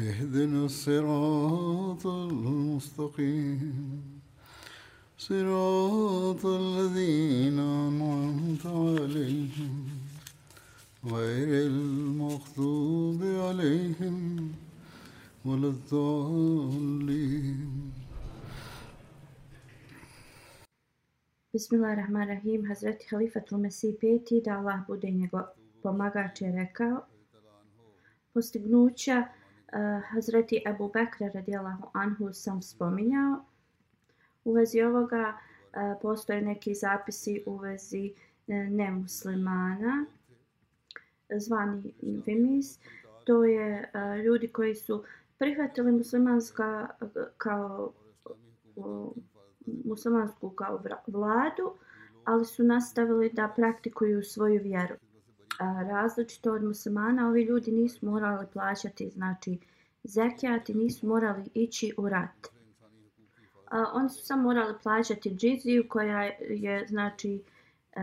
اهدنا الصراط المستقيم. صراط الذين أنعمت عليهم غير المغضوب عليهم ولا الضالين. بسم الله الرحمن الرحيم حضرت خليفة المسيح بيتي دعوه بودين يقول بمغاتي ركا postignuća uh, Hazreti Abu Bekra radijallahu anhu sam spominjao. U vezi ovoga uh, postoje neki zapisi u vezi uh, nemuslimana, zvani infimis. To je uh, ljudi koji su prihvatili muslimanska uh, kao uh, muslimansku kao vladu, ali su nastavili da praktikuju svoju vjeru. A, različito od muslimana, ovi ljudi nisu morali plaćati znači zekijat i nisu morali ići u rat. A, oni su samo morali plaćati džiziju koja je znači e,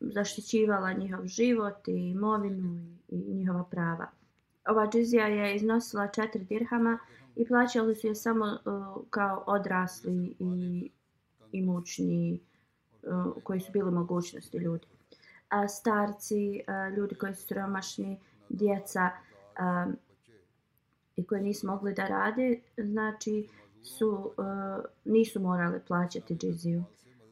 zaštićivala njihov život i imovinu i, i njihova prava. Ova džizija je iznosila četiri dirhama i plaćali su je samo uh, kao odrasli i imućni uh, e, koji su bili mogućnosti ljudi. Starci, ljudi koji su siromašni, djeca i koji nisu mogli da rade, znači su nisu morali plaćati džiziju.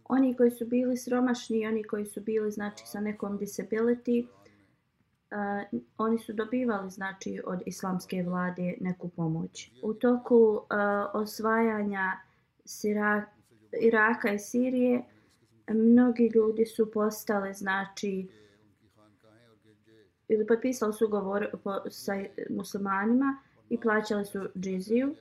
Oni koji su bili siromašni i oni koji su bili znači sa nekom disability, uh, oni su dobivali znači od islamske vlade neku pomoć. U toku uh, osvajanja Sira, Iraka i Sirije mnogi ljudi su postali znači ili potpisali su ugovor po, sa muslimanima i plaćali su džiziju.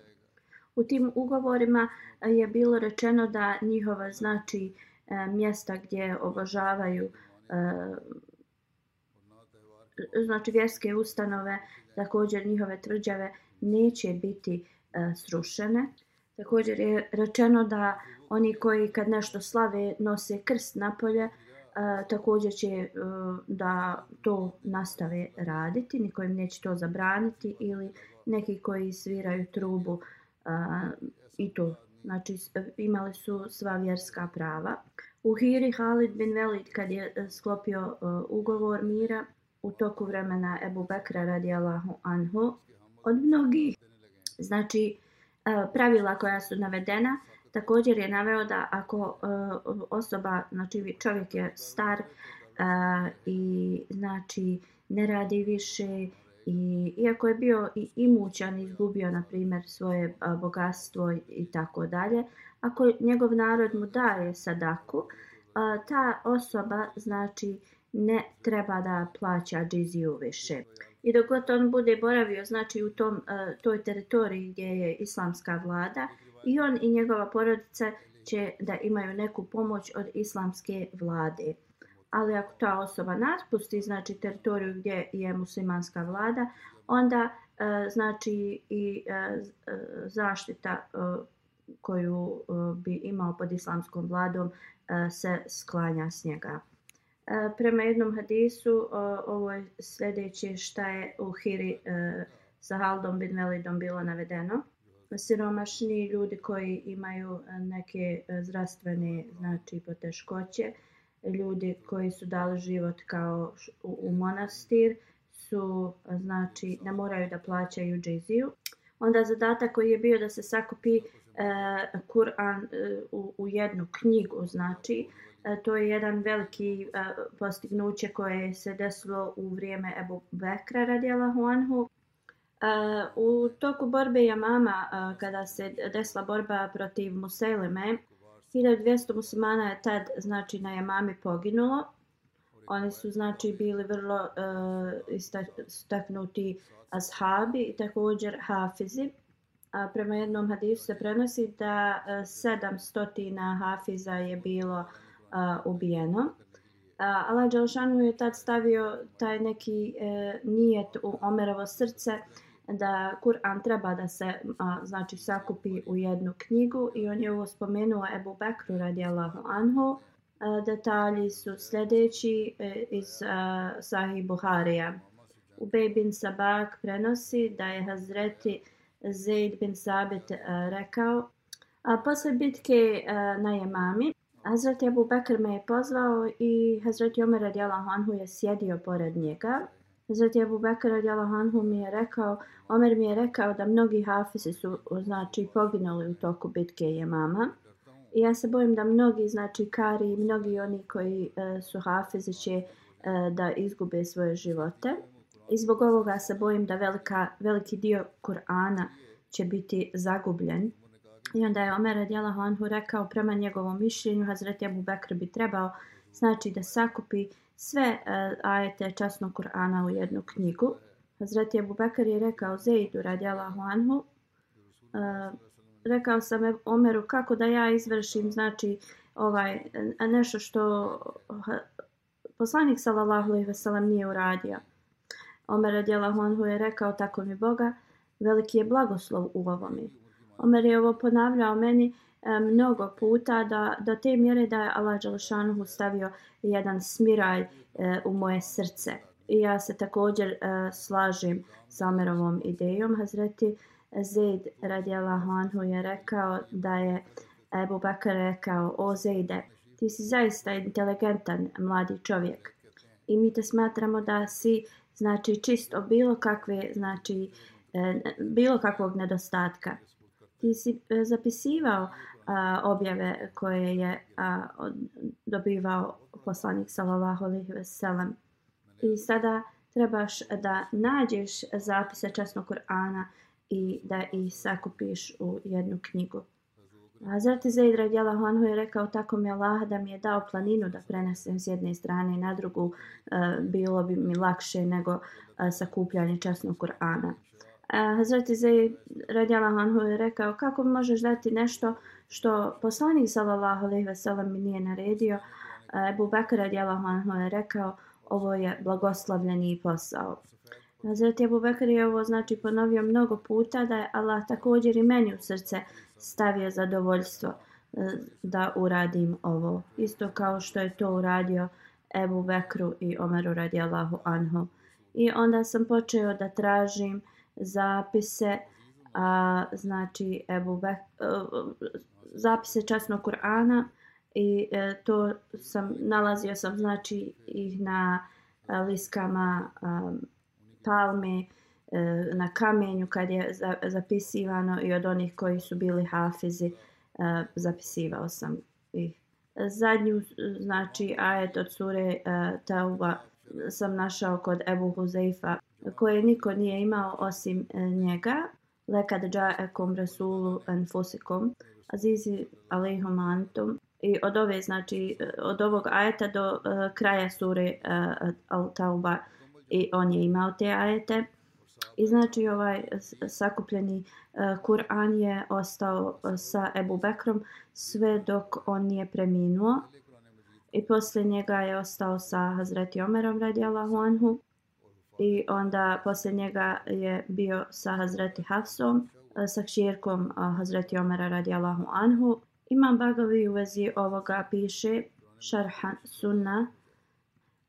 U tim ugovorima je bilo rečeno da njihova znači e, mjesta gdje obožavaju e, znači vjerske ustanove, također njihove tvrđave neće biti e, srušene. Također je rečeno da oni koji kad nešto slave nose krst napolje, uh, također će uh, da to nastave raditi, niko im neće to zabraniti ili neki koji sviraju trubu uh, i to. Znači imali su sva vjerska prava. U Hiri Halid bin Velid kad je e, sklopio e, ugovor mira, u toku vremena Ebu Bekra radijalahu anhu od mnogih znači pravila koja su navedena također je naveo da ako eh, osoba znači čovjek je star eh, i znači ne radi više i iako je bio i imućan izgubio na primjer svoje eh, bogatstvo i tako dalje ako njegov narod mu daje sadaku ta osoba znači ne treba da plaća džiziju više. I dok god on bude boravio znači u tom, toj teritoriji gdje je islamska vlada i on i njegova porodica će da imaju neku pomoć od islamske vlade. Ali ako ta osoba naspusti znači teritoriju gdje je muslimanska vlada, onda e, znači i e, e, zaštita koju bi imao pod islamskom vladom se sklanja s njega. E, prema jednom hadisu, ovo je sljedeće šta je u Hiri e, sa Haldom bin Velidom bilo navedeno. Siromašni ljudi koji imaju e, neke e, zdravstvene znači, poteškoće, ljudi koji su dali život kao u monastir, su, e, znači, ne moraju da plaćaju džiziju. Onda zadatak koji je bio da se sakupi e, Kur'an e, u, u jednu knjigu, znači, e, to je jedan veliki e, postignuće koje se desilo u vrijeme Ebu Bekra radijalahu anhu. U toku borbe Jamama, e, kada se desila borba protiv Museleme, 1200 muslimana je tad znači na Jamami poginulo. Oni su znači bili vrlo e, uh, istaknuti ashabi i također hafizi. A prema jednom hadisu se prenosi da e, uh, 700 hafiza je bilo uh, ubijeno. Uh, Allah Đalšanu je tad stavio taj neki uh, nijet u Omerovo srce da Kur'an treba da se a, znači sakupi u jednu knjigu i on je ovo spomenuo Ebu Bekru radijallahu anhu. A, detalji su sljedeći e, iz a, Sahih Buharija. Ubej bin Sabak prenosi da je Hazreti Zaid bin Sabit a, rekao a posle bitke a, na Jemami Hazreti Abu Bekr me je pozvao i Hazreti Omer radijallahu anhu je sjedio pored njega Hazreti Abu Bakr radijallahu anhu mi je rekao, Omer mi je rekao da mnogi hafizi su znači poginuli u toku bitke Jemama. I ja se bojim da mnogi znači kari i mnogi oni koji e, su hafizi će e, da izgube svoje živote. I zbog ovoga se bojim da velika, veliki dio Kur'ana će biti zagubljen. I onda je Omer radijallahu anhu rekao prema njegovom mišljenju Hazreti Abu Bakr bi trebao znači da sakupi sve uh, ajete časnog Kur'ana u jednu knjigu. Hazreti Abu Bakar je rekao Zeidu radijalahu anhu, uh, rekao sam Omeru kako da ja izvršim znači ovaj e, nešto što poslanik sallallahu alejhi ve sellem nije uradio. Omer radijallahu anhu je rekao tako mi Boga, veliki je blagoslov u ovome. Omer je ovo ponavljao meni E, mnogo puta da do te mjere da je Allah Đalšanuhu stavio jedan smiraj e, u moje srce. I ja se također e, slažem sa Amerovom idejom. Hazreti Zaid radijallahu anhu je rekao da je Ebu Bakar rekao o Zaide ti si zaista inteligentan mladi čovjek. I mi te smatramo da si znači čisto bilo kakve znači e, bilo kakvog nedostatka. Ti si e, zapisivao a, objave koje je a, od, dobivao poslanik sallallahu alejhi ve sellem. I sada trebaš da nađeš zapise časnog Kur'ana i da ih sakupiš u jednu knjigu. Hazreti Zaid radijallahu anhu je rekao tako mi Allah da mi je dao planinu da prenesem s jedne strane na drugu, e, bilo bi mi lakše nego e, sakupljanje časnog Kur'ana. Hazreti Zaid radijallahu anhu je rekao kako možeš dati nešto što poslanik sallallahu alejhi ve sellem mi nije naredio. Abu Bekr radijallahu anhu je rekao ovo je blagoslovljeni posao. Hazreti Abu Bekr je ovo znači ponovio mnogo puta da je Allah također i meni u srce stavio zadovoljstvo e, da uradim ovo. Isto kao što je to uradio Ebu Bekru i Omeru radijallahu anhu. I onda sam počeo da tražim zapise a, znači Ebu Bekru, e, zapise časnog Kur'ana i e, to sam nalazio sam znači ih na e, a, liskama a, e, palme a, na kamenju kad je za, zapisivano i od onih koji su bili hafizi a, zapisivao sam ih. Zadnju znači ajet od sure Tauba sam našao kod Ebu Huzeifa koje niko nije imao osim e, njega. Lekad džaekom rasulu enfusikom azizi alejhom antum. I od ove znači e, od ovog ajeta do uh, kraja sure uh, Al-Tauba. I on je imao te ajete. I znači ovaj sakupljeni uh, Kur'an je ostao sa Ebu Bekrom sve dok on nije preminuo. I posle njega je ostao sa Hazreti Omerom radijallahu anhu i onda posle njega je bio sa Hazreti Hafsom eh, sa kćerkom eh, Hazreti Omera radijallahu anhu. Imam Bagavi u vezi ovoga piše Šarhan Sunna.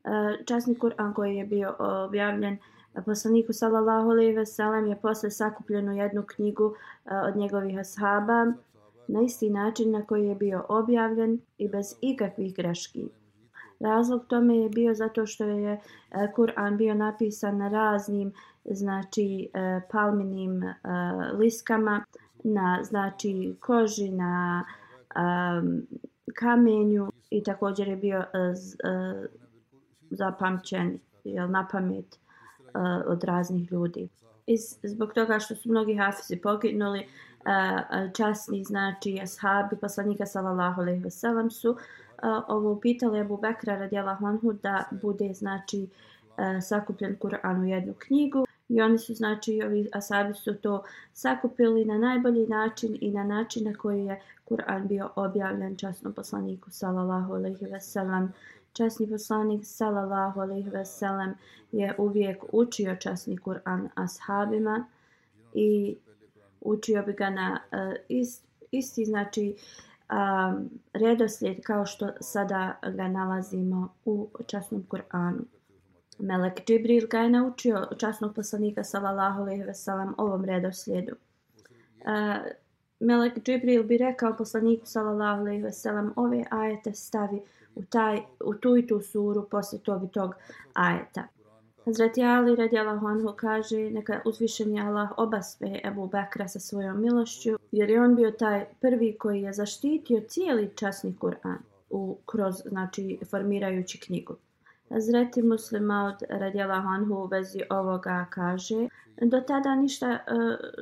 Eh, časni Kur'an koji je bio objavljen poslaniku sallallahu alejhi ve sellem je posle sakupljenu jednu knjigu od njegovih ashaba na isti način na koji je bio objavljen i bez ikakvih greški. Razlog tome je bio zato što je e, Kur'an bio napisan na raznim znači e, palminim e, liskama, na znači koži, na kamenju i također je bio zapamćen jel, na pamet od raznih ljudi. I zbog toga što su mnogi hafizi poginuli, časni znači ashabi poslanika sallallahu alejhi ve sellem su ovo pitali Abu Bekra radijallahu anhu da bude znači sakupljen Kur'an u jednu knjigu. I oni su znači ovi ashabi su to sakupili na najbolji način i na način na koji je Kur'an bio objavljen časnom poslaniku sallallahu alejhi ve sellem Časni poslanik sallallahu alejhi ve sellem je uvijek učio časni Kur'an ashabima i učio bi ga na uh, ist, isti znači um, redoslijed kao što sada ga nalazimo u časnom Kur'anu. Melek Džibril ga je naučio časnog poslanika sallallahu alejhi ve sellem ovom redoslijedu. Uh, Melek Džibril bi rekao poslaniku sallallahu alejhi ve sellem ove ajete stavi u taj u tu i tu suru posle tog i tog ajeta. Hazreti Ali radijallahu anhu kaže neka uzvišeni Allah obaspe Ebu Bekra sa svojom milošću jer je on bio taj prvi koji je zaštitio cijeli časni Kur'an u, kroz, znači, formirajući knjigu. Hazreti muslima od radijallahu anhu u vezi ovoga kaže do tada ništa e,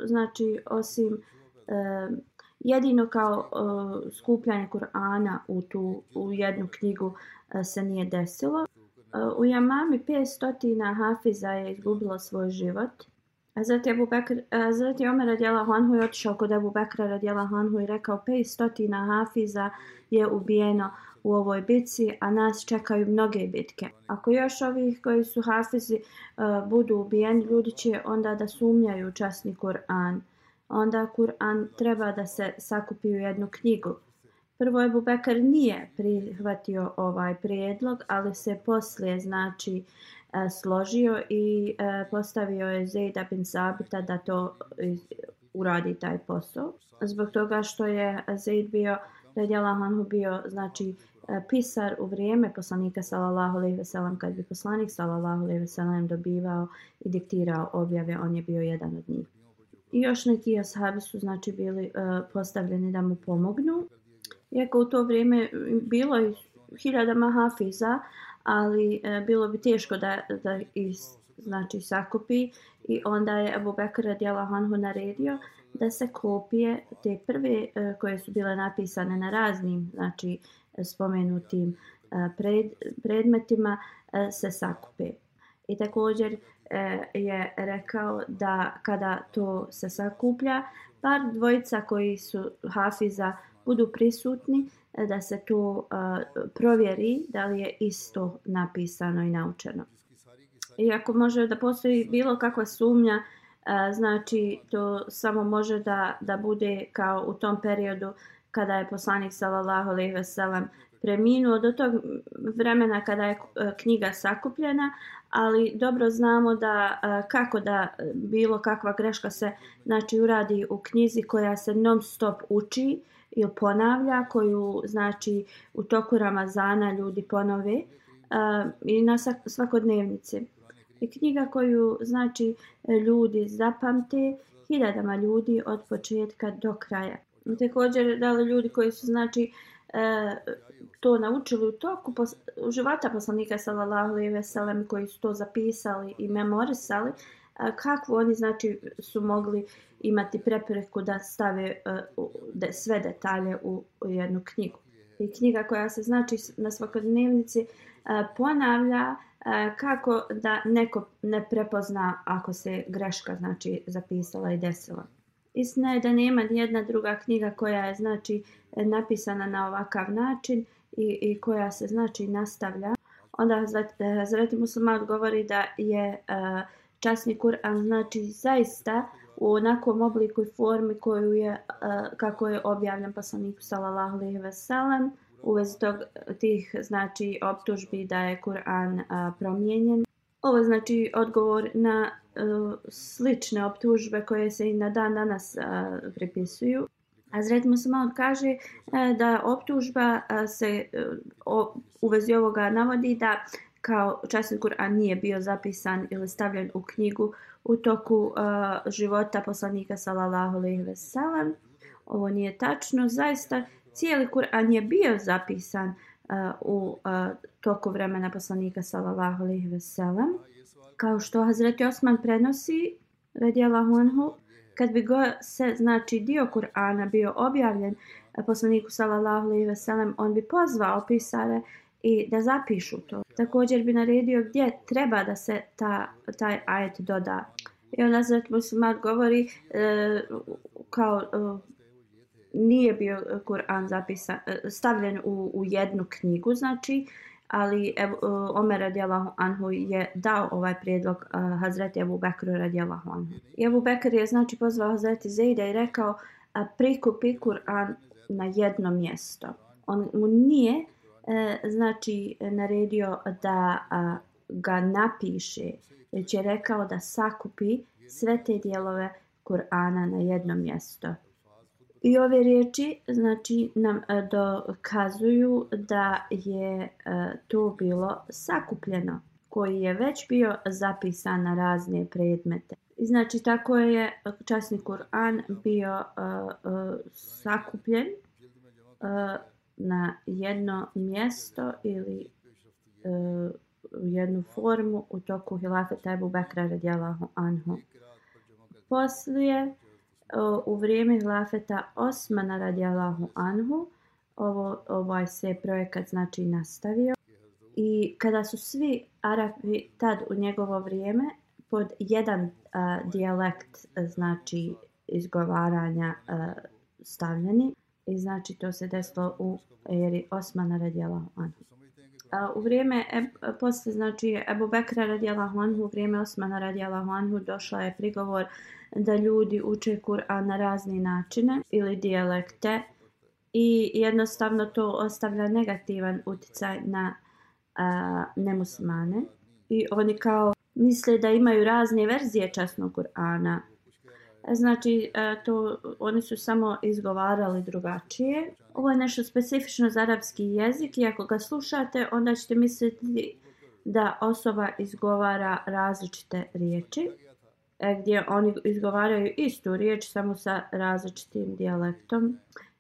znači osim e, jedino kao e, skupljanje Kur'ana u tu u jednu knjigu se nije desilo Eh, u Jamami 500 hafiza je izgubilo svoj život. Hazreti Abu Bekr, a zatim Omer radijela Hanhu je otišao kod Abu Bekra radijela Hanhu i rekao 500 hafiza je ubijeno u ovoj bitci, a nas čekaju mnoge bitke. Ako još ovih koji su hafizi uh, budu ubijeni, ljudi će onda da sumnjaju časni Kur'an. Onda Kur'an treba da se sakupi u jednu knjigu. Prvo Ebu Bekar nije prihvatio ovaj prijedlog, ali se poslije znači e, složio i e, postavio je Zejda bin Sabita da to uradi taj posao. Zbog toga što je Zejd bio, Radjala Hanhu bio znači e, pisar u vrijeme poslanika sallallahu alejhi ve sellem kad bi poslanik sallallahu alejhi ve sellem dobivao i diktirao objave on je bio jedan od njih i još neki ashabi su znači bili uh, postavljeni da mu pomognu Iako u to vrijeme e, bilo je hiljadama hafiza, ali e, bilo bi teško da, da ih znači, sakupi i onda je Abu Bakr radijala Hanhu naredio da se kopije te prve e, koje su bile napisane na raznim znači, spomenutim e, pred, predmetima e, se sakupe. I također e, je rekao da kada to se sakuplja, par dvojica koji su hafiza budu prisutni e, da se to uh, e, provjeri da li je isto napisano i naučeno. I ako može da postoji bilo kakva sumnja, uh, znači to samo može da, da bude kao u tom periodu kada je poslanik sallallahu alejhi ve sellem preminuo do tog vremena kada je knjiga sakupljena, ali dobro znamo da kako da bilo kakva greška se znači uradi u knjizi koja se non stop uči ili ponavlja, koju znači u toku Ramazana ljudi ponove uh, i na svakodnevnici. I knjiga koju znači ljudi zapamte hiljadama ljudi od početka do kraja. Također da li ljudi koji su znači e, to naučili u toku pos u života poslanika sallallahu alejhi ve sellem koji su to zapisali i memorisali kako oni znači su mogli imati prepreku da stave uh, de, sve detalje u, u jednu knjigu. I knjiga koja se znači na svakodnevnici uh, ponavlja uh, kako da neko ne prepozna ako se greška znači zapisala i desila. Istina je da nema ni jedna druga knjiga koja je znači napisana na ovakav način i, i koja se znači nastavlja. Onda Hazreti Muslima odgovori da je uh, časni Kur'an znači zaista u onakvom obliku i formi koju je, eh, kako je objavljen poslaniku sallallahu alejhi ve sellem u vezi tog, tih znači optužbi da je Kur'an eh, promijenjen. Ovo znači odgovor na uh, slične optužbe koje se i na dan danas uh, pripisuju. Azret Muslimao kaže da optužba se u vezi ovoga navodi da kao časni Kur'an nije bio zapisan ili stavljen u knjigu u toku uh, života poslanika sallallahu alejhi ve sellem. Ovo nije tačno, zaista cijeli Kur'an je bio zapisan uh, u uh, toku vremena poslanika sallallahu alejhi ve sellem. Kao što Hazreti Osman prenosi radijallahu anhu kad bi go se znači dio Kur'ana bio objavljen poslaniku sallallahu alejhi ve sellem on bi pozvao pisare i da zapišu to. Također bi naredio gdje treba da se ta, taj ajet doda. I onda Zat Muslimat govori e, kao e, nije bio Kur'an zapisan, e, stavljen u, u jednu knjigu, znači, ali ev, e, Omer radijalahu anhu je dao ovaj prijedlog uh, Hazreti Ebu Bekru radijalahu anhu. I Ebu Bekr je znači pozvao Hazreti Zeida i rekao uh, prikupi Kur'an na jedno mjesto. On mu nije uh, E, znači naredio da ga napiše, već je rekao da sakupi sve te dijelove Kur'ana na jedno mjesto. I ove riječi znači nam e, dokazuju da je e, to bilo sakupljeno koji je već bio zapisan na razne predmete. I znači tako je časni Kur'an bio uh, uh, sakupljen uh, na jedno mjesto ili uh, jednu formu u toku hilafeta Ebu Bekra radijalahu anhu. Poslije e, u vrijeme hilafeta Osmana radijalahu anhu ovo, ovaj se projekat znači nastavio i kada su svi Arabi tad u njegovo vrijeme pod jedan a, dijalekt znači izgovaranja a, stavljeni i znači to se desilo u eri Osmana radijalahu anhu. A, u vrijeme, e, posle znači Ebu Bekra radijalahu anhu, u vrijeme Osmana radijalahu anhu došla je prigovor da ljudi uče Kur'an na razne načine ili dijalekte i jednostavno to ostavlja negativan uticaj na a, nemusmane. I oni kao misle da imaju razne verzije časnog Kur'ana. Znači, e, to, oni su samo izgovarali drugačije. Ovo je nešto specifično za arapski jezik i ako ga slušate, onda ćete misliti da osoba izgovara različite riječi. E, gdje oni izgovaraju istu riječ samo sa različitim dijalektom.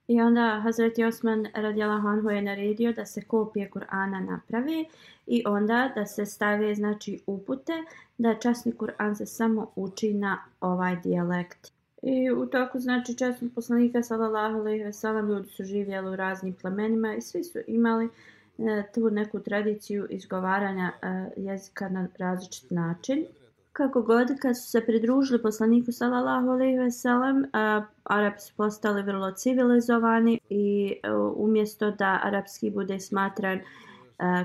I onda Hazreti Osman radijalahu anhu je naredio da se kopije Kur'ana napravi i onda da se stave znači upute da časni Kur'an se samo uči na ovaj dijalekt. I u toku znači časnog poslanika sallallahu alejhi ve sellem ljudi su živjeli u raznim plemenima i svi su imali e, tu neku tradiciju izgovaranja e, jezika na različit način. Kako god, kad su se pridružili poslaniku sallallahu alejhi ve sellem, Arapi su postali vrlo civilizovani i uh, umjesto da arapski bude smatran e,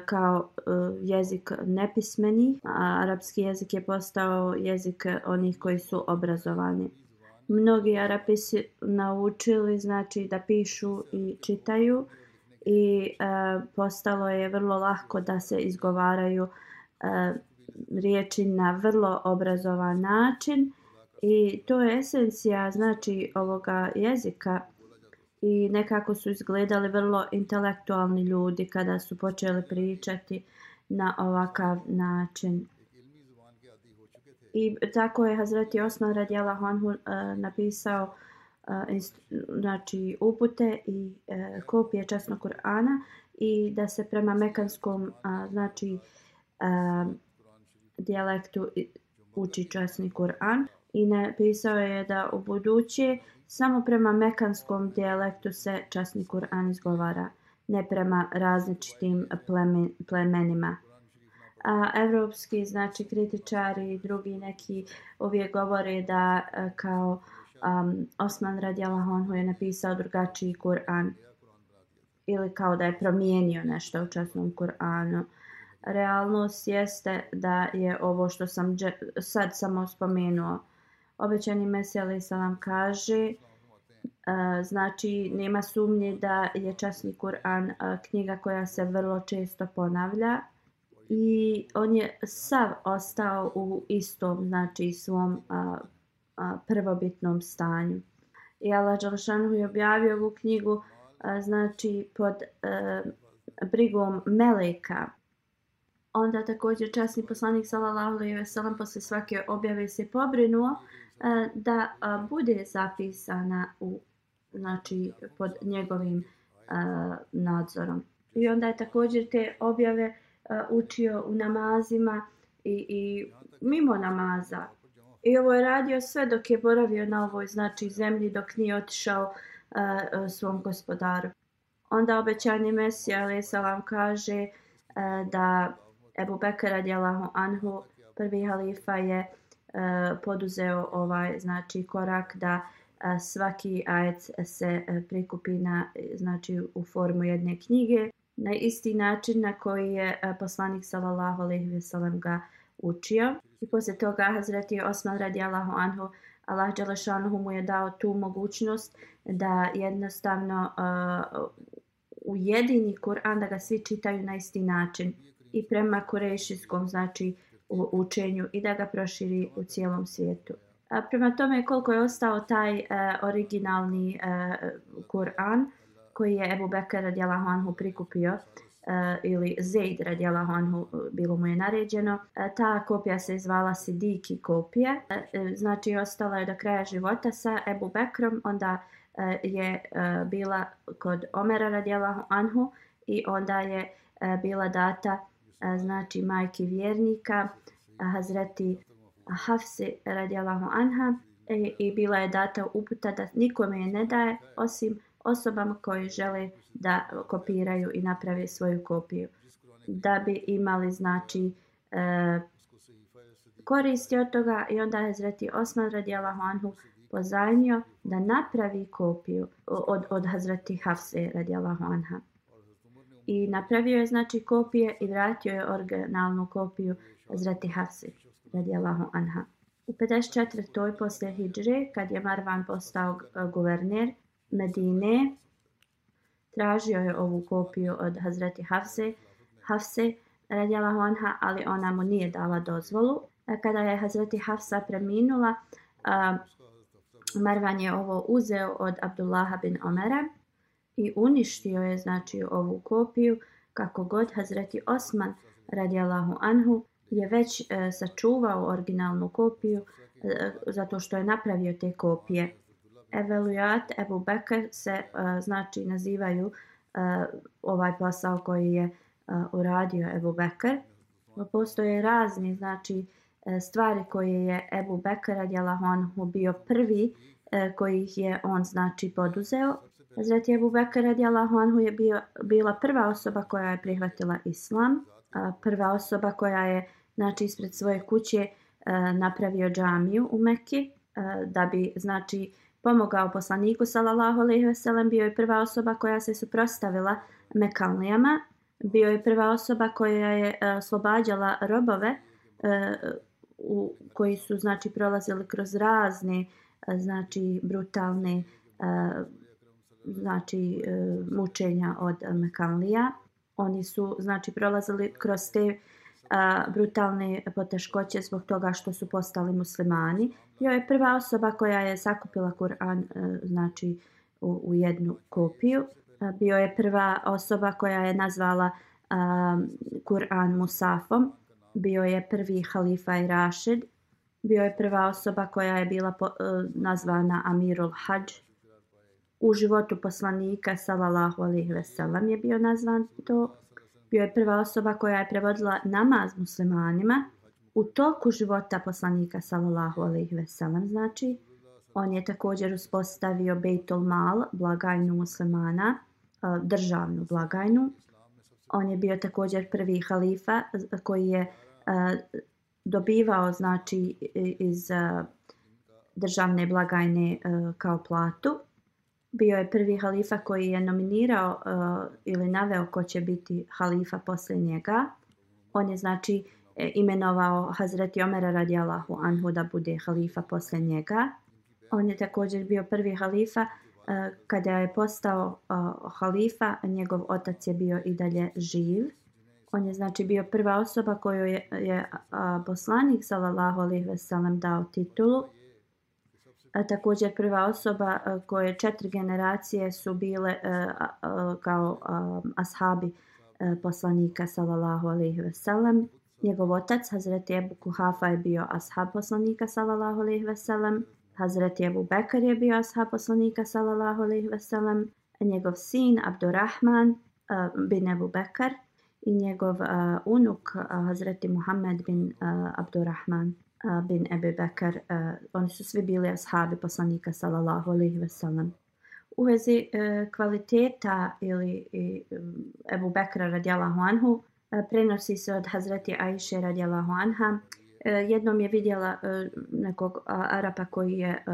kao uh, jezik nepismeni, a arapski jezik je postao jezik onih koji su obrazovani. Mnogi Arapi su naučili znači da pišu i čitaju i uh, postalo je vrlo lahko da se izgovaraju uh, riječi na vrlo obrazovan način i to je esencija znači ovoga jezika i nekako su izgledali vrlo intelektualni ljudi kada su počeli pričati na ovakav način. I tako je Hazreti Osman radijala Honhu uh, eh, napisao uh, inst, znači upute i uh, kopije časnog Kur'ana i da se prema mekanskom uh, znači uh, dijalektu uči časni Kur'an i napisao je da u budući samo prema mekanskom dijalektu se časni Kur'an izgovara, ne prema različitim plemenima. A evropski znači kritičari i drugi neki uvijek govore da e, kao um, Osman radijalahu anhu je napisao drugačiji Kur'an ili kao da je promijenio nešto u časnom Kur'anu realnost jeste da je ovo što sam sad samo spomenuo. Obećani Mesija salam kaže, e, znači nema sumnje da je časni Kur'an e, knjiga koja se vrlo često ponavlja i on je sav ostao u istom, znači svom e, prvobitnom stanju. i Allah Đalšanu je objavio ovu knjigu a, znači pod a, brigom Meleka. Onda također časni poslanik sallallahu alejhi ve sellem posle svake objave se pobrinuo e, da a, bude zapisana u znači pod njegovim a, nadzorom. I onda je također te objave a, učio u namazima i, i mimo namaza. I ovo je radio sve dok je boravio na ovoj znači zemlji dok nije otišao uh, svom gospodaru. Onda obećani Mesija alaih salam kaže uh, da Ebu Bekr radijalahu anhu prvi halifa je uh, poduzeo ovaj znači korak da uh, svaki ajet se uh, prikupi na znači u formu jedne knjige na isti način na koji je poslanik sallallahu alejhi ve sellem ga učio. I poslije toga Hazreti Osman radijallahu anhu, Allah Đelešanuhu mu je dao tu mogućnost da jednostavno uh, ujedini Kur'an, da ga svi čitaju na isti način i prema korejšijskom znači u učenju i da ga proširi u cijelom svijetu. A prema tome koliko je ostao taj e, originalni e, Kur'an koji je Ebu Bekr radijallahu anhu prikupio, e, ili Zaid radijalahu anhu e, bilo mu je naređeno. E, ta kopija se zvala Sidiki kopija. E, e, znači ostala je do kraja života sa Ebu Bekrom. Onda e, je e, bila kod Omera radijalahu anhu i onda je e, bila data znači majke vjernika Hazreti Hafse radijalahu anha i, i bila je data uputa da nikome je ne daje osim osobama koji žele da kopiraju i naprave svoju kopiju. Da bi imali znači e, koristi od toga i onda je Hazreti Osman radijalahu anhu pozajmio da napravi kopiju od, od Hazreti Hafse radijalahu anha. I napravio je znači kopije i vratio je originalnu kopiju Hazreti Hafsi radijalahu anha. U 54. poslije Hidžre, kad je Marvan postao e, guverner, Medine tražio je ovu kopiju od Hazreti Hafse, Hafse radijalahu anha, ali ona mu nije dala dozvolu. E, kada je Hazreti Hafsa preminula, Marvan je ovo uzeo od Abdullaha bin Omera i uništio je znači ovu kopiju kako god Hazreti Osman radijalahu anhu je već e, sačuvao originalnu kopiju e, zato što je napravio te kopije evaluat Ebu Bekr se e, znači nazivaju e, ovaj posao koji je e, uradio Ebu Bekr. Postoje razni znači e, stvari koje je Ebu Bekr radijalahu anhu bio prvi e, koji je on znači poduzeo. Hazreti Ebu Bekr radijallahu anhu je bio, bila prva osoba koja je prihvatila islam. a, prva osoba koja je znači ispred svoje kuće e, napravio džamiju u Mekki e, da bi znači pomogao poslaniku sallallahu alejhi ve sellem bio je prva osoba koja se suprotstavila Mekalnijama bio je prva osoba koja je e, oslobađala robove u, koji su znači prolazili kroz razne znači brutalne znači e, mučenja od Mekanlija. oni su znači prolazili kroz te a, brutalne poteškoće zbog toga što su postali muslimani. Bio je prva osoba koja je sakupila Kur'an e, znači u, u jednu kopiju. A, bio je prva osoba koja je nazvala a, Kur'an Musafom. Bio je prvi halifa i Rašid. Bio je prva osoba koja je bila po, a, nazvana Amirul Hajj. U životu poslanika sallallahu alejhi ve sellem je bio nazvan to. Bio je prva osoba koja je prevodila namaz muslimanima. U toku života poslanika sallallahu alejhi ve sellem znači on je također uspostavio Beitul Mal blagajnu muslimana e, državnu blagajnu. On je bio također prvi halifa e, koji je e, dobivao znači iz državne blagajne kao platu bio je prvi halifa koji je nominirao uh, ili naveo ko će biti halifa posle njega. On je znači e, imenovao Hazreti Omera radijalahu anhu da bude halifa posle njega. On je također bio prvi halifa uh, kada je postao uh, halifa, njegov otac je bio i dalje živ. On je znači bio prva osoba koju je, je poslanik sallallahu alejhi ve sellem dao titulu također prva osoba e, koje četiri generacije su bile e, kao ashabi e, poslanika sallallahu alejhi ve sellem. Njegov otac Hazreti Ebu Kuhafa je bio ashab poslanika sallallahu alejhi ve sellem. Hazreti Ebu Bekar je bio ashab poslanika sallallahu alejhi ve sellem. Njegov sin Abdurrahman bin Ebu Bekar i njegov unuk Hazreti Muhammed bin Abdurrahman bin Ebi Bekar. Uh, oni su svi bili ashabi poslanika sallallahu alaihi ve sellem. U vezi uh, kvaliteta ili i, mm, Ebu Bekra radijalahu anhu uh, prenosi se od Hazreti Aisha radijalahu anha. E, jednom je vidjela nekog Arapa koji je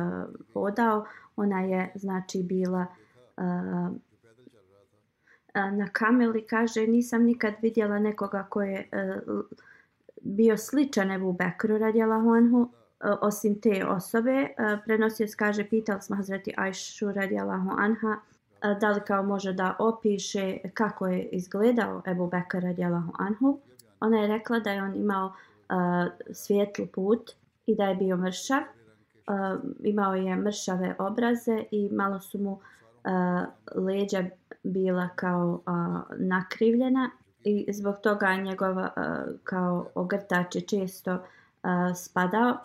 hodao. Ona je znači bila na kameli kaže nisam nikad vidjela nekoga ko je bio sličan Ebu Bekru radjela anhu, e, osim te osobe. E, Prenosio se kaže pitali smo Hazreti Ajšu radjela Anha e, da li kao može da opiše kako je izgledao Ebu Bekr radjela Anhu. Ona je rekla da je on imao uh, svijetlu put i da je bio mršav. Uh, imao je mršave obraze i malo su mu uh, leđa bila kao uh, nakrivljena i zbog toga njegova uh, eh, kao ogrtač je često uh, spadao.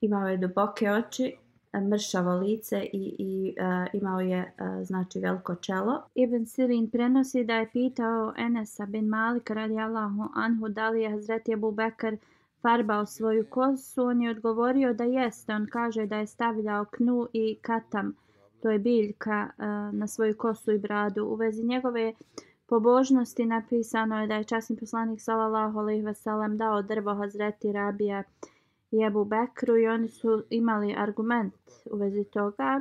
Imao je duboke oči, mršavo lice i, i uh, imao je uh, znači veliko čelo. Ibn Sirin prenosi da je pitao Enesa bin Malik radi Allahu anhu da li je Hazreti Abu Bekr farbao svoju kosu. On je odgovorio da jeste. On kaže da je stavljao knu i katam to je biljka uh, na svoju kosu i bradu. U vezi njegove pobožnosti napisano je da je časni poslanik sallallahu alejhi ve sellem dao drvo Hazreti Rabija i Abu Bekru i oni su imali argument u vezi toga.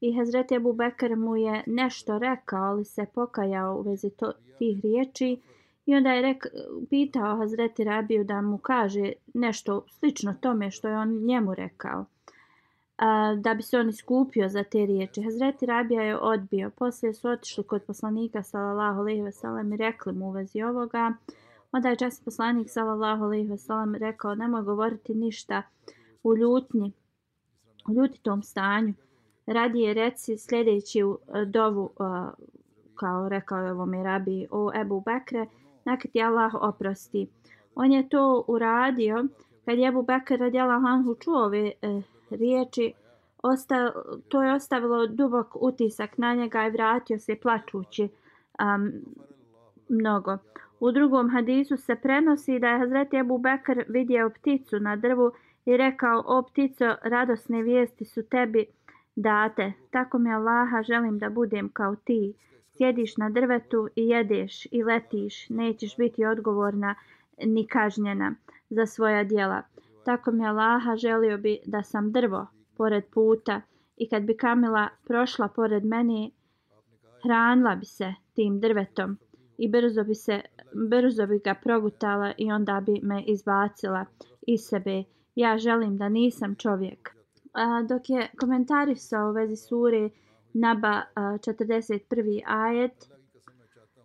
I Hazreti Abu Bekr mu je nešto rekao, ali se pokajao u vezi to, tih riječi. I onda je rek, pitao Hazreti Rabiju da mu kaže nešto slično tome što je on njemu rekao da bi se on iskupio za te riječi. Hazreti Rabija je odbio. Poslije su otišli kod poslanika sallallahu alejhi ve sellem i rekli mu u vezi ovoga. Onda je časni poslanik sallallahu alejhi ve sellem rekao nemoj govoriti ništa u ljutnji, u ljutitom stanju. Radije reci sljedeći u e, dovu, e, kao rekao je ovome rabi o Ebu Bekre, neka ti Allah oprosti. On je to uradio kad je Ebu Bekr radijala Hanhu čuo ove eh, riječi, osta, to je ostavilo dubok utisak na njega i vratio se plačući um, mnogo. U drugom hadisu se prenosi da je Hazreti Abu Bekr vidio pticu na drvu i rekao, o ptico, radosne vijesti su tebi date. Tako mi Allaha želim da budem kao ti. Sjediš na drvetu i jedeš i letiš. Nećeš biti odgovorna ni kažnjena za svoja djela. Tako mi Allaha želio bi da sam drvo pored puta i kad bi Kamila prošla pored meni, hranila bi se tim drvetom i brzo bi, se, brzo bi ga progutala i onda bi me izbacila iz sebe. Ja želim da nisam čovjek. A, dok je komentarisao u vezi suri Naba a, 41. ajet,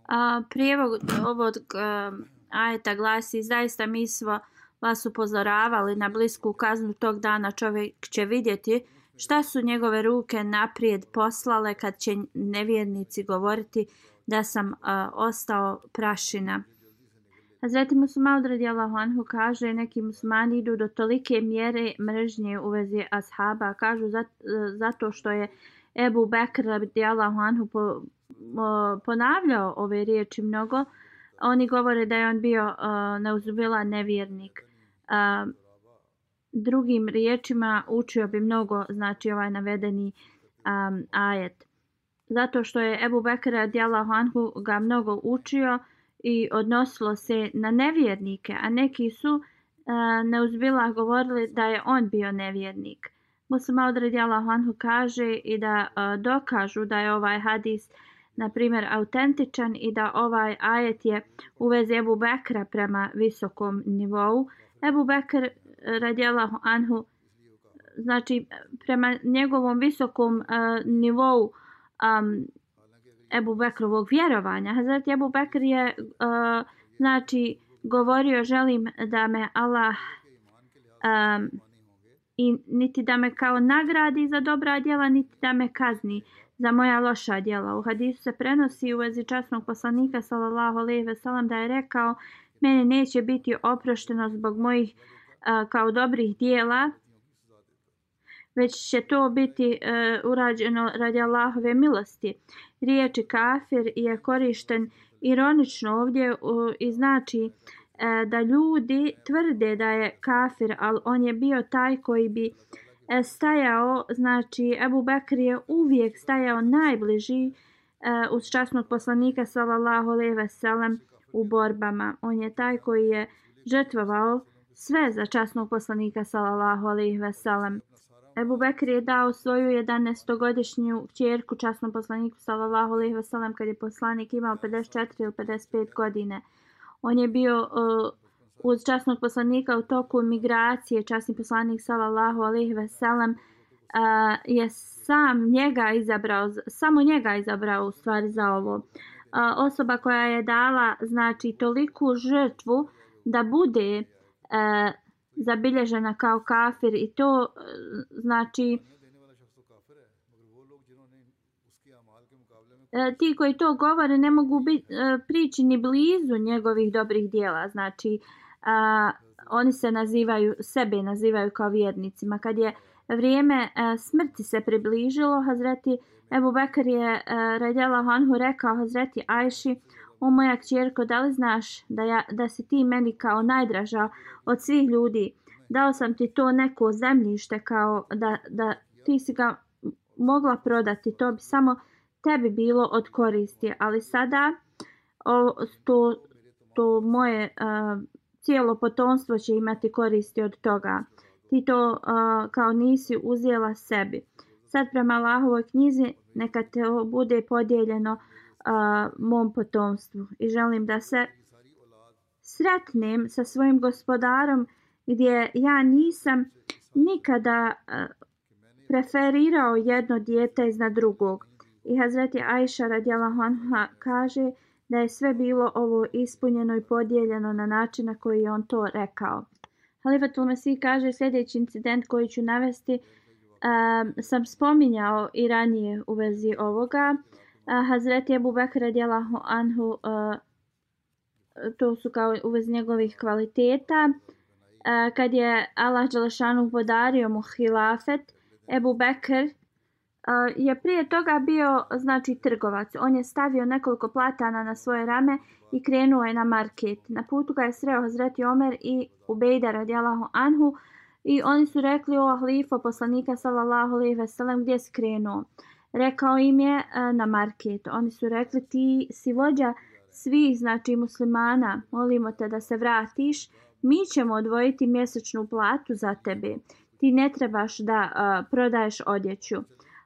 a, prijevod ovog a, ajeta glasi zaista mi smo vas upozoravali na blisku kaznu tog dana čovjek će vidjeti šta su njegove ruke naprijed poslale kad će nevjernici govoriti da sam uh, ostao prašina. Hazreti Musammad radijallahu anhu kaže neki musmani idu do tolike mjere mržnje u vezi ashaba. Kažu e, zato što je Ebu Bekr radijallahu anhu po, o, ponavljao ove riječi mnogo. Oni govore da je on bio uh, neuzubila nevjernik a, drugim riječima učio bi mnogo znači ovaj navedeni um, ajet. Zato što je Ebu Bekr radijallahu anhu ga mnogo učio i odnosilo se na nevjernike a neki su uh, neuzbila govorili da je on bio nevjernik. Muslima od radijallahu anhu kaže i da uh, dokažu da je ovaj hadis na primjer autentičan i da ovaj ajet je u vezi Ebu Bekra prema visokom nivou. Ebu Bekr eh, radijalahu anhu znači prema njegovom visokom uh, nivou um, Ebu Bekrovog vjerovanja. Hazreti Ebu Bekr je uh, znači govorio želim da me Allah um, i niti da me kao nagradi za dobra djela, niti da me kazni za moja loša djela. U hadisu se prenosi u vezi časnog poslanika sallallahu alejhi ve sellem da je rekao: "Meni neće biti oprošteno zbog mojih a, kao dobrih djela, već će to biti e, urađeno radi Allahove milosti." Riječi kafir je korišten ironično ovdje u, i znači e, da ljudi tvrde da je kafir, ali on je bio taj koji bi E, stajao, znači Ebu Bekr je uvijek stajao najbliži e, uz časnog poslanika sallallahu alejhi ve sellem u borbama. On je taj koji je žrtvovao sve za časnog poslanika sallallahu alejhi ve sellem. Ebu Bekr je dao svoju 11-godišnju kćerku časnom poslaniku sallallahu alejhi ve sellem kad je poslanik imao 54 ili 55 godine. On je bio uh, uz časnog poslanika u toku migracije, časni poslanik sallallahu alejhi ve sellem uh, je sam njega izabrao, samo njega izabrao u stvari za ovo. Uh, osoba koja je dala znači toliku žrtvu da bude e, zabilježena kao kafir i to e, znači e, ti koji to govore ne mogu biti e, prići ni blizu njegovih dobrih dijela. Znači, a, oni se nazivaju, sebe nazivaju kao vjernicima. Kad je vrijeme a, smrti se približilo, Hazreti Ebu Bekar je e, radjela Hanhu rekao Hazreti Ajši, o moja kćerko, da li znaš da, ja, da si ti meni kao najdraža od svih ljudi? Dao sam ti to neko zemljište kao da, da ti si ga mogla prodati, to bi samo tebi bilo od koristi, ali sada o, to, to moje uh, cijelo potomstvo će imati koristi od toga. Ti to uh, kao nisi uzijela sebi. Sad prema Allahovoj knjizi neka te bude podijeljeno a, mom potomstvu. I želim da se sretnem sa svojim gospodarom gdje ja nisam nikada a, preferirao jedno dijete iznad drugog. I Hazreti Aisha radijalahu anha kaže da je sve bilo ovo ispunjeno i podijeljeno na način na koji je on to rekao. Halifatul Mesih kaže sljedeći incident koji ću navesti um, sam spominjao i ranije u vezi ovoga. Uh, Hazreti Abu Bakr radijalahu anhu uh, to su kao u vezi njegovih kvaliteta. Uh, kad je Allah Đalešanu podario mu hilafet, Ebu Bekr je prije toga bio znači trgovac. On je stavio nekoliko platana na svoje rame i krenuo je na market. Na putu ga je sreo Hazreti Omer i Ubejda radijalahu anhu i oni su rekli o halifa poslanika sallallahu alejhi ve sellem gdje si krenuo. Rekao im je e, na market. Oni su rekli ti si vođa svih znači muslimana. Molimo te da se vratiš. Mi ćemo odvojiti mjesečnu platu za tebe. Ti ne trebaš da uh, prodaješ odjeću.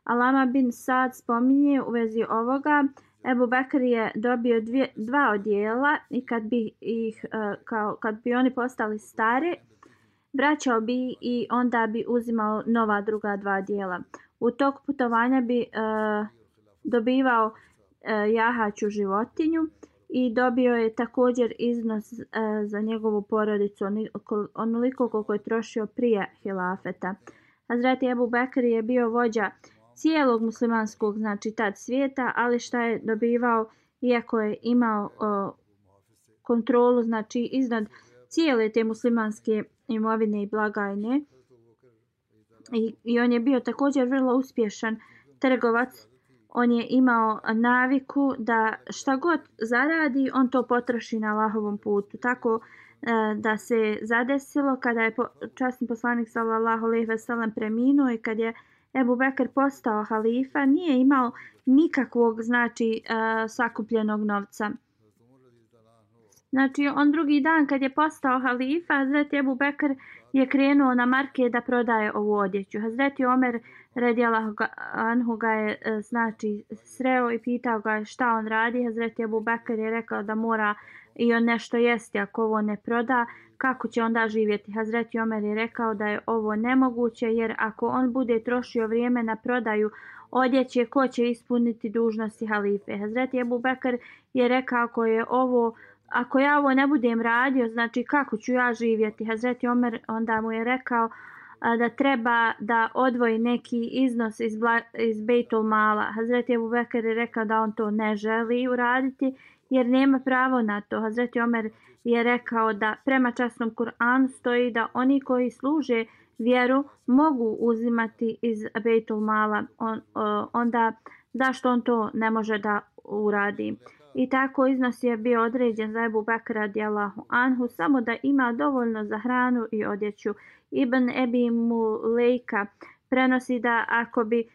Alama bin Sad spominje u vezi ovoga, Ebu Bekr je dobio dvije, dva odjela i kad bi, ih, uh, kao, kad bi oni postali stari, vraćao bi i onda bi uzimao nova druga dva dijela. U tog putovanja bi e, dobivao e, jahaću životinju i dobio je također iznos e, za njegovu porodicu onoliko koliko je trošio prije hilafeta. Hazreti Ebu Bekr je bio vođa cijelog muslimanskog znači tad svijeta, ali šta je dobivao iako je imao o, kontrolu znači iznad cijele te muslimanske imovine i blagajne. I, I on je bio također vrlo uspješan trgovac. On je imao naviku da šta god zaradi, on to potroši na Allahovom putu. Tako e, da se zadesilo kada je časni poslanik sallallahu alejhi ve sellem preminuo i kad je Ebu Bekr postao halifa, nije imao nikakvog znači e, sakupljenog novca. Znači, on drugi dan kad je postao halifa, Hazreti Ebu Bekr je krenuo na marke da prodaje ovu odjeću. Hazreti Omer redjela Anhu ga je e, znači sreo i pitao ga šta on radi. Hazreti Ebu Bekr je rekao da mora i on nešto jesti ako ovo ne proda kako će onda živjeti. Hazreti Omer je rekao da je ovo nemoguće jer ako on bude trošio vrijeme na prodaju odjeće, ko će ispuniti dužnosti halife. Hazreti Ebu Bekr je rekao ako je ovo Ako ja ovo ne budem radio, znači kako ću ja živjeti? Hazreti Omer onda mu je rekao, a, da treba da odvoji neki iznos iz, bla, iz Bejtul Mala. Hazreti Abu Bekr je rekao da on to ne želi uraditi jer nema pravo na to. Hazreti Omer je rekao da prema časnom Kur'anu stoji da oni koji služe vjeru mogu uzimati iz Bejtul Mala. On, onda zašto on to ne može da uradi? I tako iznos je bio određen za Ebu Bekra radijallahu anhu samo da ima dovoljno za hranu i odjeću. Ibn Ebi Mulejka prenosi da ako bi uh,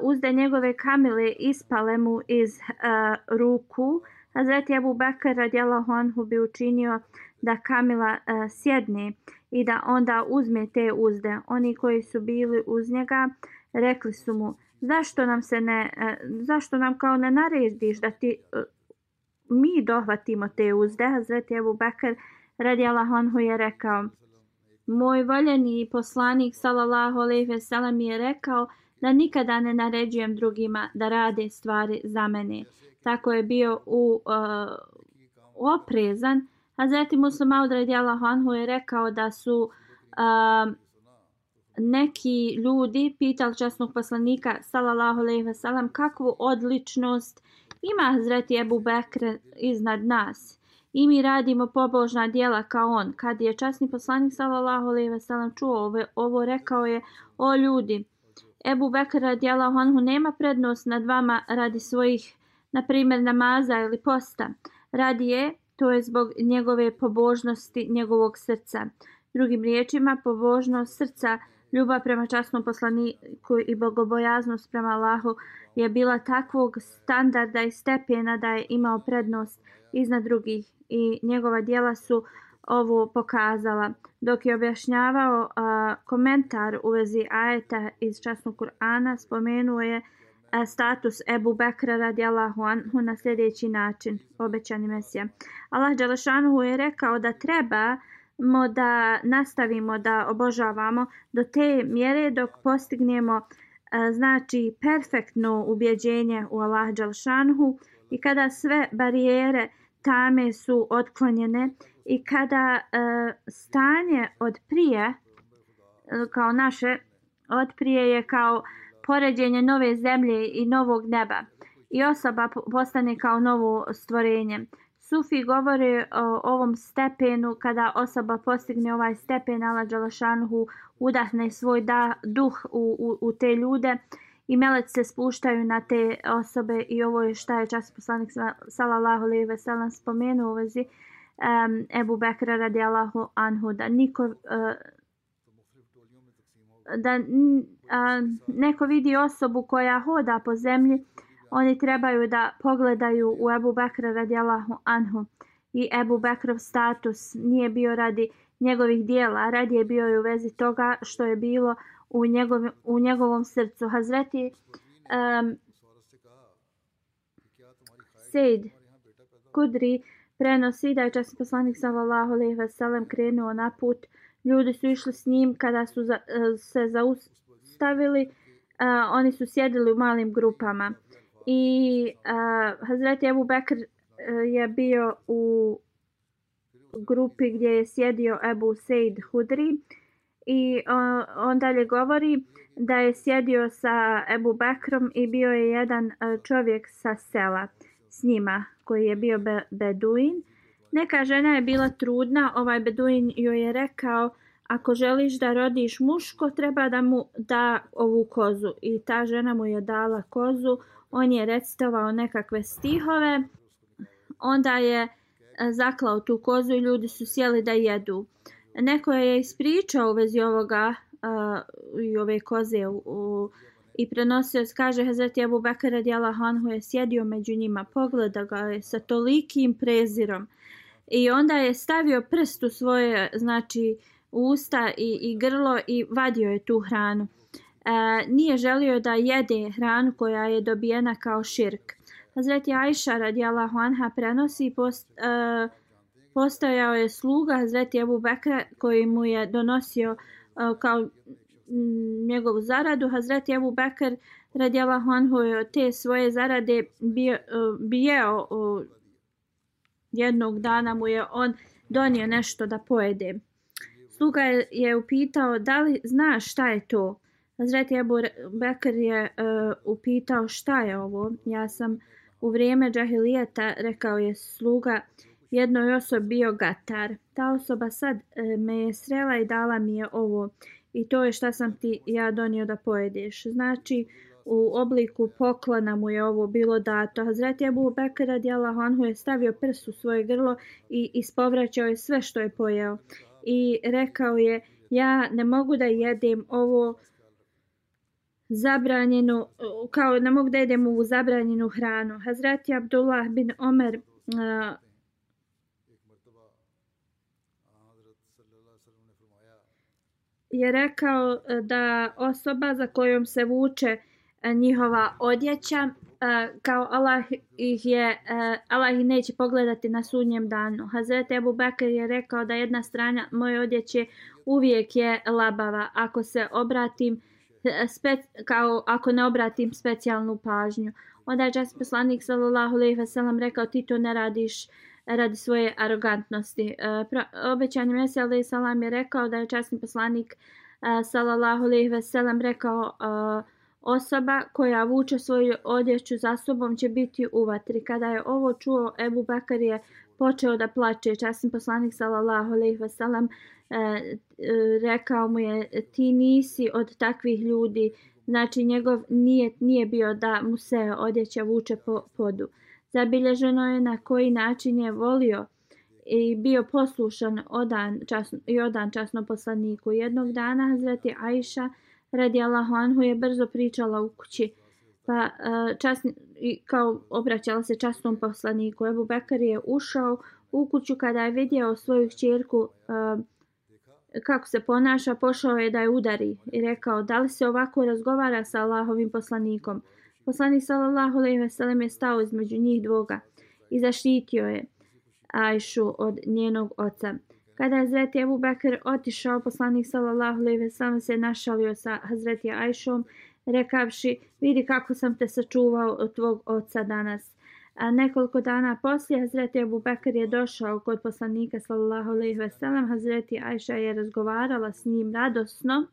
uzde njegove kamile ispale mu iz uh, ruku, Hazreti Ebu Bakr radijallahu anhu bi učinio da kamila uh, sjedne i da onda uzme te uzde. Oni koji su bili uz njega rekli su mu zašto nam se ne, uh, zašto nam kao ne narediš da ti uh, mi dohvatimo te uzde. Hazreti Ebu Bekr radijallahu anhu je rekao moj voljeni poslanik sallallahu alejhi ve sellem je rekao da nikada ne naređujem drugima da rade stvari za mene. Tako je bio u uh, oprezan. Hazreti Muslim Aud radijallahu anhu je rekao da su uh, neki ljudi pitali časnog poslanika sallallahu alejhi ve sellem kakvu odličnost ima Hazreti Ebu Bekr iznad nas i mi radimo pobožna dijela kao on. Kad je časni poslanik sallallahu alejhi ve sellem čuo ovo, ovo rekao je: "O ljudi, Ebu Bekr radijallahu anhu nema prednost nad vama radi svojih na primjer namaza ili posta. Radi je to je zbog njegove pobožnosti njegovog srca. Drugim riječima, pobožnost srca, ljubav prema časnom poslaniku i bogobojaznost prema Allahu je bila takvog standarda i stepena da je imao prednost iznad drugih i njegova dijela su ovo pokazala. Dok je objašnjavao uh, komentar u vezi ajeta iz časnog Kur'ana, spomenuo je uh, status Ebu Bekra radijallahu anhu na sljedeći način, obećani mesija. Allah Đalešanuhu je rekao da treba mo da nastavimo da obožavamo do te mjere dok postignemo e, znači perfektno ubjeđenje u Allah Đalšanhu i kada sve barijere tame su otklonjene i kada e, stanje od prije e, kao naše od prije je kao poređenje nove zemlje i novog neba i osoba postane kao novo stvorenje. Sufi govore o ovom stepenu kada osoba postigne ovaj stepen Allah Đalašanhu udahne svoj da, duh u, u, u te ljude i melec se spuštaju na te osobe i ovo je šta je čas poslanik sallallahu alejhi ve sellem spomenuo u vezi um, Ebu Bekra radijallahu anhu da niko uh, da uh, neko vidi osobu koja hoda po zemlji oni trebaju da pogledaju u Ebu Bekra radijallahu anhu i Ebu Bekrov status nije bio radi njegovih dijela, radi je bio i u vezi toga što je bilo u, njegov, u njegovom srcu. Hazreti um, Sejd Kudri prenosi da je časni poslanik sallallahu alejhi ve sellem krenuo na put. Ljudi su išli s njim kada su za, eh, se zaustavili. Uh, oni su sjedili u malim grupama. I uh, Hazreti Abu Bekr uh, je bio u grupi gdje je sjedio Ebu Seid Hudri i uh, on dalje govori da je sjedio sa Ebu Bekrom i bio je jedan uh, čovjek sa sela s njima koji je bio be Beduin. Neka žena je bila trudna, ovaj Beduin joj je rekao ako želiš da rodiš muško treba da mu da ovu kozu i ta žena mu je dala kozu on je recitovao nekakve stihove, onda je e, zaklao tu kozu i ljudi su sjeli da jedu. Neko je ispričao u vezi ovoga uh, i ove koze u, u, i prenosio, kaže Hazreti Abu Bakr radijala Hanhu je sjedio među njima, pogleda ga je sa tolikim prezirom. I onda je stavio prst u svoje znači, usta i, i grlo i vadio je tu hranu e, nije želio da jede hranu koja je dobijena kao širk. Hazreti Aisha radijallahu anha prenosi post, e, postojao je sluga Hazreti Abu Bekra koji mu je donosio e, kao njegovu zaradu. Hazreti Abu Bekr radijallahu anhu je te svoje zarade bio, e, bijeo e, jednog dana mu je on donio nešto da pojede. Sluga je, je upitao da li znaš šta je to? Hazreti Ebu Bekr je uh, upitao šta je ovo. Ja sam u vrijeme džahilijeta rekao je sluga jednoj osobi bio gatar. Ta osoba sad uh, me je srela i dala mi je ovo. I to je šta sam ti ja donio da pojedeš. Znači u obliku poklona mu je ovo bilo dato. Hazreti Ebu Bekr radijalahu anhu je stavio prst u svoje grlo i ispovraćao je sve što je pojeo. I rekao je ja ne mogu da jedem ovo zabranjenu, kao ne mogu da jedem ovu zabranjenu hranu. Hazreti Abdullah bin Omer uh, je rekao uh, da osoba za kojom se vuče uh, njihova odjeća uh, kao Allah ih je Allah ih neće pogledati na sudnjem danu. Hazreti Abu Bakr je rekao da jedna strana moje odjeće uvijek je labava ako se obratim spe, kao ako ne obratim specijalnu pažnju. Onda je čas poslanik sallallahu alejhi ve sellem rekao ti to ne radiš radi svoje arogantnosti. Uh, obećanje Mesija alejhi salam je rekao da je časni poslanik e, sallallahu alejhi ve sellem rekao e, osoba koja vuče svoju odjeću za sobom će biti u vatri. Kada je ovo čuo Ebu Bakar je počeo da plače. Časni poslanik sallallahu alejhi ve sellem e, e, rekao mu je ti nisi od takvih ljudi. Znači njegov nije, nije bio da mu se odjeća vuče po podu. Zabilježeno je na koji način je volio i bio poslušan odan časno, i odan časno poslaniku jednog dana Hazreti Aisha radi Anhu je brzo pričala u kući pa e, časni, i kao obraćala se častom poslaniku Ebu Bekar je ušao u kuću kada je vidio svoju čerku uh, um, kako se ponaša, pošao je da je udari i rekao da li se ovako razgovara sa Allahovim poslanikom. Poslanik sallallahu alejhi ve sellem je stao između njih dvoga i zaštitio je Ajšu od njenog oca. Kada je Hazreti Ebu Bekr otišao, poslanik sallallahu alejhi ve sellem se našalio sa Hazreti Ajšom, rekavši: "Vidi kako sam te sačuvao od tvog oca danas." A nekoliko dana poslije Hazreti Abu Bakr je došao kod poslanika sallallahu alejhi ve sellem. Hazreti Ajša je razgovarala s njim radosno.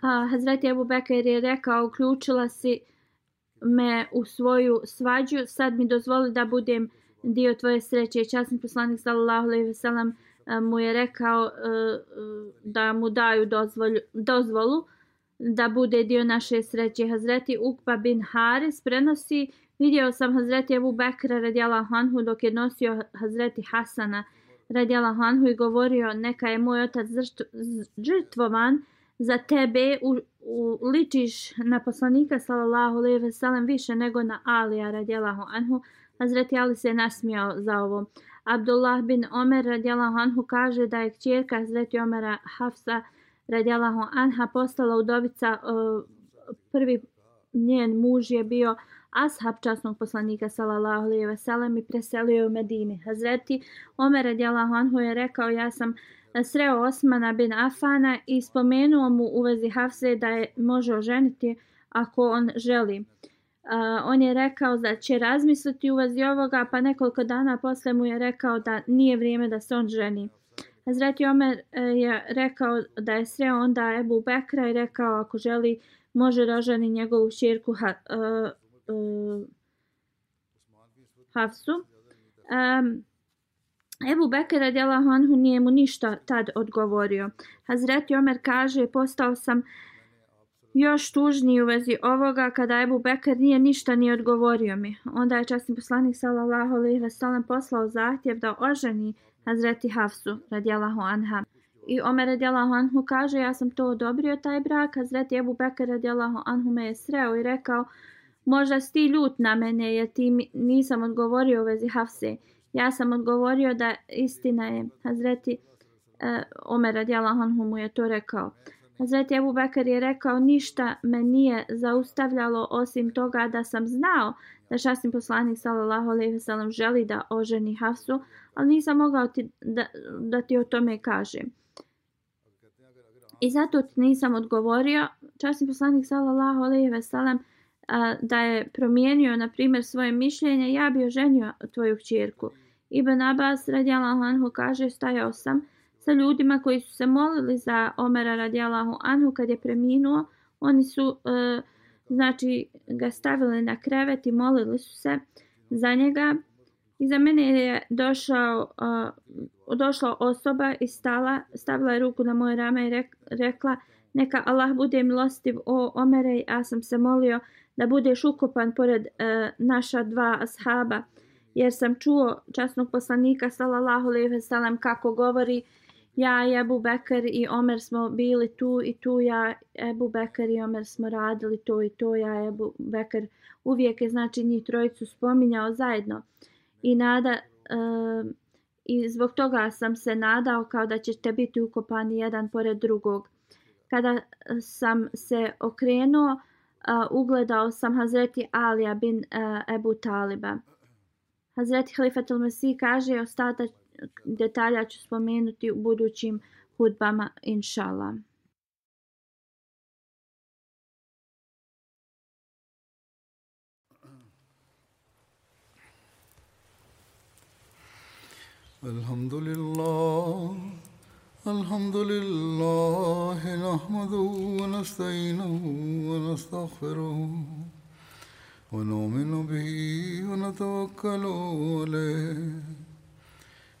A Hazreti Abu Bakr je rekao: "Uključila si me u svoju svađu, sad mi dozvoli da budem dio tvoje sreće." Časni poslanik sallallahu alejhi ve sellem mu je rekao e, e, da mu daju dozvolu, dozvolu da bude dio naše sreće. Hazreti Ukba bin Haris prenosi Vidio sam Hazreti Ebu Bekra radijala Hanhu dok je nosio Hazreti Hasana radijala Hanhu i govorio neka je moj otac žrtvovan za tebe u, u, ličiš na poslanika sallallahu alejhi ve sellem više nego na Alija radijallahu anhu Hazreti Ali se nasmijao za ovo Abdullah bin Omer radijallahu anhu kaže da je kćerka Hazreti Omera Hafsa radijallahu anha postala udovica e, prvi njen muž je bio ashab časnog poslanika sallallahu alejhi ve sellem i preselio u Medini. Hazreti Omer radijallahu anhu je rekao ja sam e, sreo Osmana bin Afana i spomenuo mu u vezi Hafse da je može oženiti ako on želi. Uh, on je rekao da će razmisliti u vezi ovoga, pa nekoliko dana posle mu je rekao da nije vrijeme da se on ženi. Hazreti Omer e, je rekao da je sreo onda Ebu Bekra i rekao ako želi može da njegovu širku uh, uh, e, e, Hafsu. Um, Ebu Bekir radijalahu anhu nije mu ništa tad odgovorio. Hazreti Omer kaže, postao sam još tužniji u vezi ovoga kada Ebu Bekir nije ništa ni odgovorio mi. Onda je časni poslanik sallallahu alejhi ve sellem poslao zahtjev da oženi Hazreti Hafsu radijalahu anha. I Omer radijalahu anhu kaže, ja sam to odobrio taj brak. Hazreti Ebu Bekr radijalahu anhu me je sreo i rekao, Možda si ti ljut na mene jer ti nisam odgovorio u vezi Hafse. Ja sam odgovorio da istina je. Hazreti e, Omer radijalahu anhu mu je to rekao. Hazreti Ebu Bekar je rekao ništa me nije zaustavljalo osim toga da sam znao da šasni poslanik sallallahu alejhi ve sellem želi da oženi Hafsu, ali nisam mogao ti, da, da ti o tome kažem. I zato ti nisam odgovorio. Časni poslanik sallallahu alejhi ve sellem da je promijenio, na primjer, svoje mišljenje, ja bi oženio tvoju kćerku. Ibn Abbas radijallahu anhu kaže, stajao sam sa ljudima koji su se molili za Omera radijalahu anhu kad je preminuo. Oni su e, znači ga stavili na krevet i molili su se za njega. I za mene je došao, uh, došla osoba i stala, stavila je ruku na moje rame i rek, rekla neka Allah bude milostiv o Omere, ja sam se molio da budeš ukopan pored uh, naša dva ashaba, jer sam čuo časnog poslanika sallallahu alejhi ve sellem kako govori ja i Ebu Bekar i Omer smo bili tu i tu ja Ebu Bekar i Omer smo radili to i to ja Ebu Bekar uvijek je znači njih trojicu spominjao zajedno. I nada uh, i zbog toga sam se nadao kao da ćete biti ukopani jedan pored drugog. Kada eh, sam se okrenuo uh, ugledao sam Hazreti Alija bin uh, Ebu Taliba. Hazreti Halifat al-Masih kaže ostatak detalja ću spomenuti u budućim hudbama inshallah الحمد لله الحمد لله نحمده ونستعينه ونستغفره ونؤمن به ونتوكل عليه